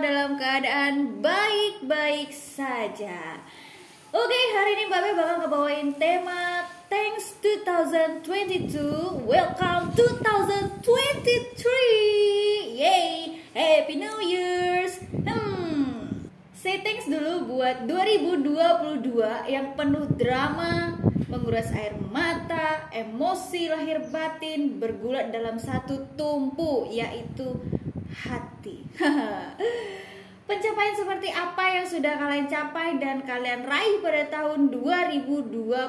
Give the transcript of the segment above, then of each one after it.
Dalam keadaan baik-baik saja. Oke, hari ini Mbak Be bakal ngebawain tema Thanks 2022, Welcome 2023. Yay, Happy New Year's. Hmm, say thanks dulu buat 2022 yang penuh drama, menguras air mata, emosi lahir batin bergulat dalam satu tumpu yaitu hati. Pencapaian seperti apa yang sudah kalian capai dan kalian raih pada tahun 2022?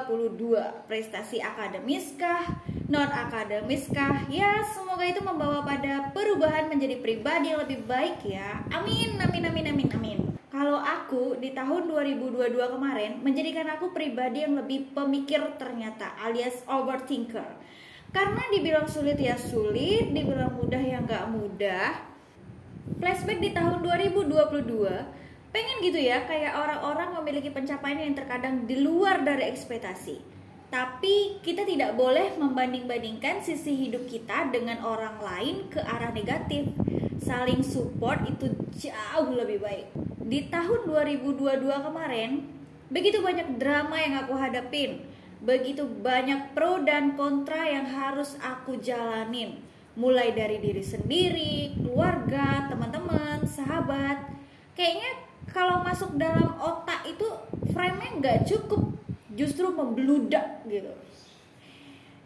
Prestasi akademis kah? Non akademis kah? Ya, semoga itu membawa pada perubahan menjadi pribadi yang lebih baik ya. Amin, amin, amin, amin, amin. Kalau aku di tahun 2022 kemarin menjadikan aku pribadi yang lebih pemikir ternyata alias overthinker. Karena dibilang sulit ya sulit, dibilang mudah ya nggak mudah. Flashback di tahun 2022, pengen gitu ya kayak orang-orang memiliki pencapaian yang terkadang di luar dari ekspektasi. Tapi kita tidak boleh membanding-bandingkan sisi hidup kita dengan orang lain ke arah negatif. Saling support itu jauh lebih baik. Di tahun 2022 kemarin, begitu banyak drama yang aku hadapin. Begitu banyak pro dan kontra yang harus aku jalanin. Mulai dari diri sendiri, keluarga, teman-teman, sahabat. Kayaknya kalau masuk dalam otak itu frame-nya nggak cukup justru membludak gitu.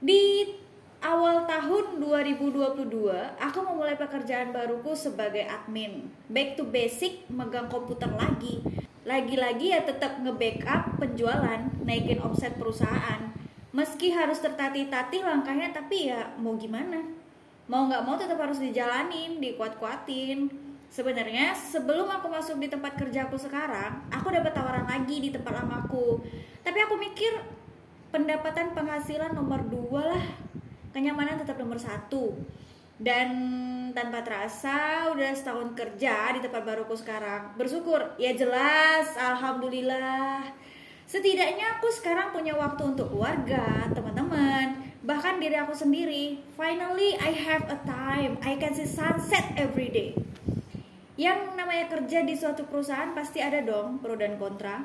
Di awal tahun 2022, aku memulai pekerjaan baruku sebagai admin. Back to basic, megang komputer lagi. Lagi-lagi ya tetap nge-backup penjualan, naikin omset perusahaan. Meski harus tertati-tati langkahnya, tapi ya mau gimana? Mau nggak mau tetap harus dijalanin, dikuat-kuatin. Sebenarnya sebelum aku masuk di tempat kerjaku sekarang, aku dapat tawaran lagi di tempat lamaku. Tapi aku mikir pendapatan penghasilan nomor dua lah, kenyamanan tetap nomor satu. Dan tanpa terasa udah setahun kerja di tempat baruku sekarang. Bersyukur, ya jelas, alhamdulillah. Setidaknya aku sekarang punya waktu untuk keluarga, teman-teman, bahkan diri aku sendiri. Finally, I have a time. I can see sunset every day. Yang namanya kerja di suatu perusahaan pasti ada dong pro dan kontra.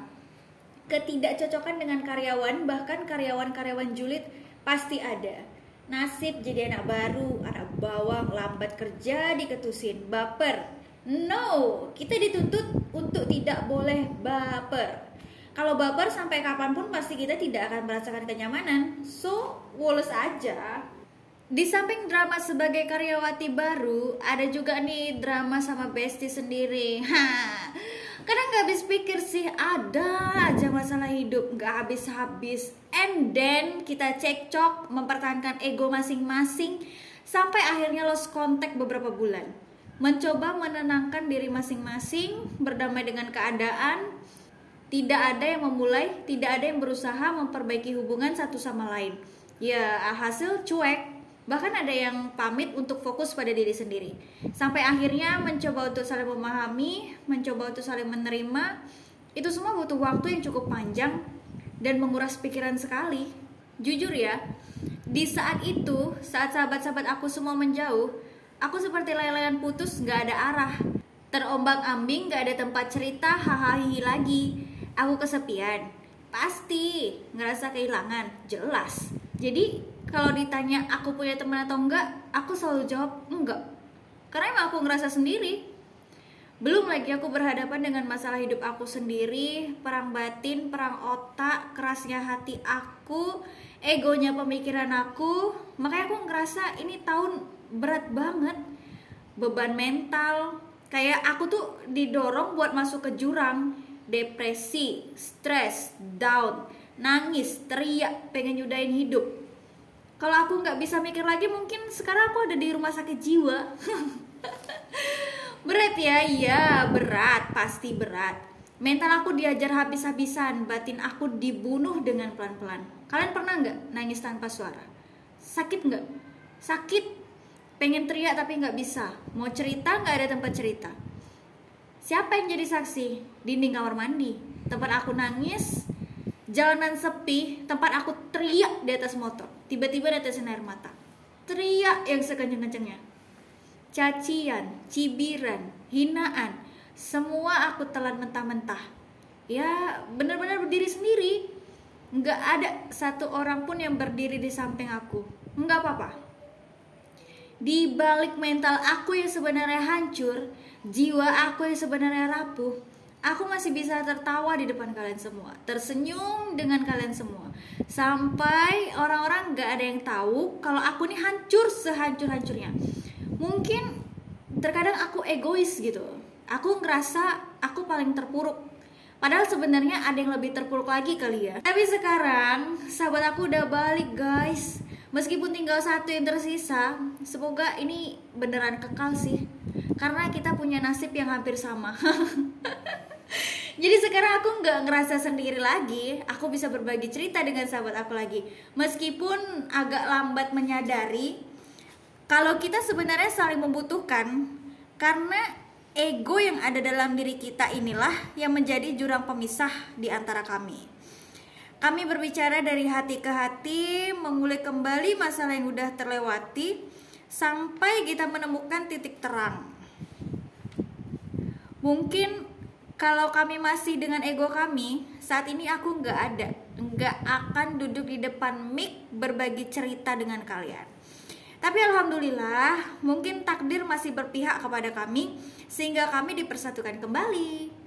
Ketidakcocokan dengan karyawan, bahkan karyawan-karyawan julid pasti ada. Nasib jadi anak baru, anak bawang, lambat kerja, diketusin, baper. No, kita dituntut untuk tidak boleh baper. Kalau baper sampai kapan pun pasti kita tidak akan merasakan kenyamanan. So, woles aja. Di samping drama sebagai karyawati baru, ada juga nih drama sama bestie sendiri. Ha, kadang nggak habis pikir sih, ada aja masalah hidup nggak habis-habis. And then kita cekcok, mempertahankan ego masing-masing, sampai akhirnya lost contact beberapa bulan. Mencoba menenangkan diri masing-masing, berdamai dengan keadaan, tidak ada yang memulai, tidak ada yang berusaha memperbaiki hubungan satu sama lain. Ya, hasil cuek, bahkan ada yang pamit untuk fokus pada diri sendiri. Sampai akhirnya mencoba untuk saling memahami mencoba untuk saling menerima itu semua butuh waktu yang cukup panjang dan menguras pikiran sekali. Jujur ya di saat itu saat sahabat-sahabat aku semua menjauh aku seperti lelehan putus nggak ada arah. Terombang ambing nggak ada tempat cerita hahaha lagi aku kesepian pasti ngerasa kehilangan jelas jadi kalau ditanya aku punya teman atau enggak, aku selalu jawab enggak. Karena emang aku ngerasa sendiri. Belum lagi aku berhadapan dengan masalah hidup aku sendiri, perang batin, perang otak, kerasnya hati aku, egonya pemikiran aku. Makanya aku ngerasa ini tahun berat banget. Beban mental, kayak aku tuh didorong buat masuk ke jurang, depresi, stres, down, nangis, teriak, pengen nyudahin hidup kalau aku nggak bisa mikir lagi mungkin sekarang aku ada di rumah sakit jiwa berat ya, iya berat, pasti berat. Mental aku diajar habis-habisan, batin aku dibunuh dengan pelan-pelan. Kalian pernah nggak nangis tanpa suara? Sakit nggak? Sakit. Pengen teriak tapi nggak bisa. Mau cerita nggak ada tempat cerita. Siapa yang jadi saksi? Dinding kamar mandi. Tempat aku nangis, jalanan sepi, tempat aku teriak di atas motor. Tiba-tiba netesin air mata. Teriak yang sekenceng-kencengnya cacian, cibiran, hinaan, semua aku telan mentah-mentah. Ya, benar-benar berdiri sendiri. Nggak ada satu orang pun yang berdiri di samping aku. Nggak apa-apa. Di balik mental aku yang sebenarnya hancur, jiwa aku yang sebenarnya rapuh, aku masih bisa tertawa di depan kalian semua, tersenyum dengan kalian semua, sampai orang-orang gak ada yang tahu kalau aku ini hancur sehancur-hancurnya mungkin terkadang aku egois gitu aku ngerasa aku paling terpuruk Padahal sebenarnya ada yang lebih terpuruk lagi kali ya. Tapi sekarang sahabat aku udah balik guys. Meskipun tinggal satu yang tersisa, semoga ini beneran kekal sih. Karena kita punya nasib yang hampir sama. Jadi sekarang aku nggak ngerasa sendiri lagi. Aku bisa berbagi cerita dengan sahabat aku lagi. Meskipun agak lambat menyadari kalau kita sebenarnya saling membutuhkan karena ego yang ada dalam diri kita inilah yang menjadi jurang pemisah di antara kami. Kami berbicara dari hati ke hati, mengulik kembali masalah yang udah terlewati sampai kita menemukan titik terang. Mungkin kalau kami masih dengan ego kami, saat ini aku nggak ada, nggak akan duduk di depan mic berbagi cerita dengan kalian. Tapi alhamdulillah, mungkin takdir masih berpihak kepada kami sehingga kami dipersatukan kembali.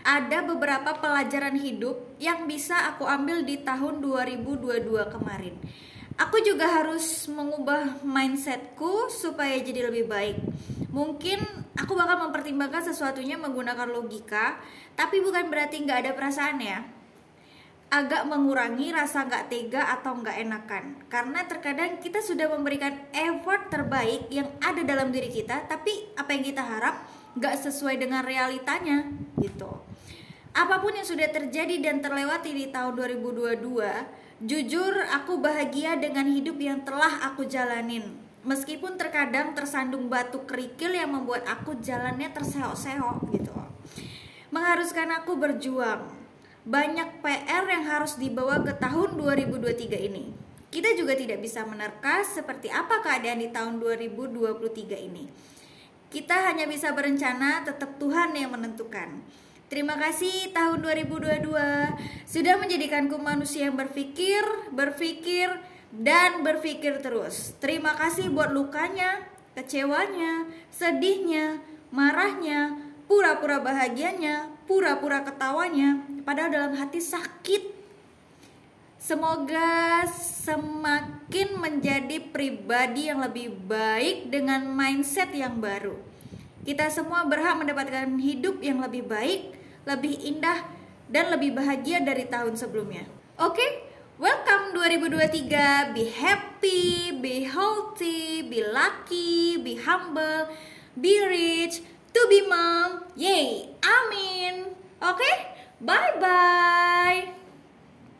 Ada beberapa pelajaran hidup yang bisa aku ambil di tahun 2022 kemarin. Aku juga harus mengubah mindsetku supaya jadi lebih baik. Mungkin aku bakal mempertimbangkan sesuatunya menggunakan logika, tapi bukan berarti nggak ada perasaan ya agak mengurangi rasa nggak tega atau nggak enakan karena terkadang kita sudah memberikan effort terbaik yang ada dalam diri kita tapi apa yang kita harap nggak sesuai dengan realitanya gitu apa pun yang sudah terjadi dan terlewati di tahun 2022 jujur aku bahagia dengan hidup yang telah aku jalanin meskipun terkadang tersandung batu kerikil yang membuat aku jalannya terseok-seok gitu mengharuskan aku berjuang banyak PR yang harus dibawa ke tahun 2023 ini. Kita juga tidak bisa menerka seperti apa keadaan di tahun 2023 ini. Kita hanya bisa berencana, tetap Tuhan yang menentukan. Terima kasih tahun 2022 sudah menjadikanku manusia yang berpikir, berpikir, dan berpikir terus. Terima kasih buat lukanya, kecewanya, sedihnya, marahnya, pura-pura bahagianya, pura-pura ketawanya, padahal dalam hati sakit. Semoga semakin menjadi pribadi yang lebih baik dengan mindset yang baru. Kita semua berhak mendapatkan hidup yang lebih baik, lebih indah, dan lebih bahagia dari tahun sebelumnya. Oke, okay? welcome 2023. Be happy, be healthy, be lucky, be humble, be rich, to be mom. Yay! Amin. Oke, okay? bye bye.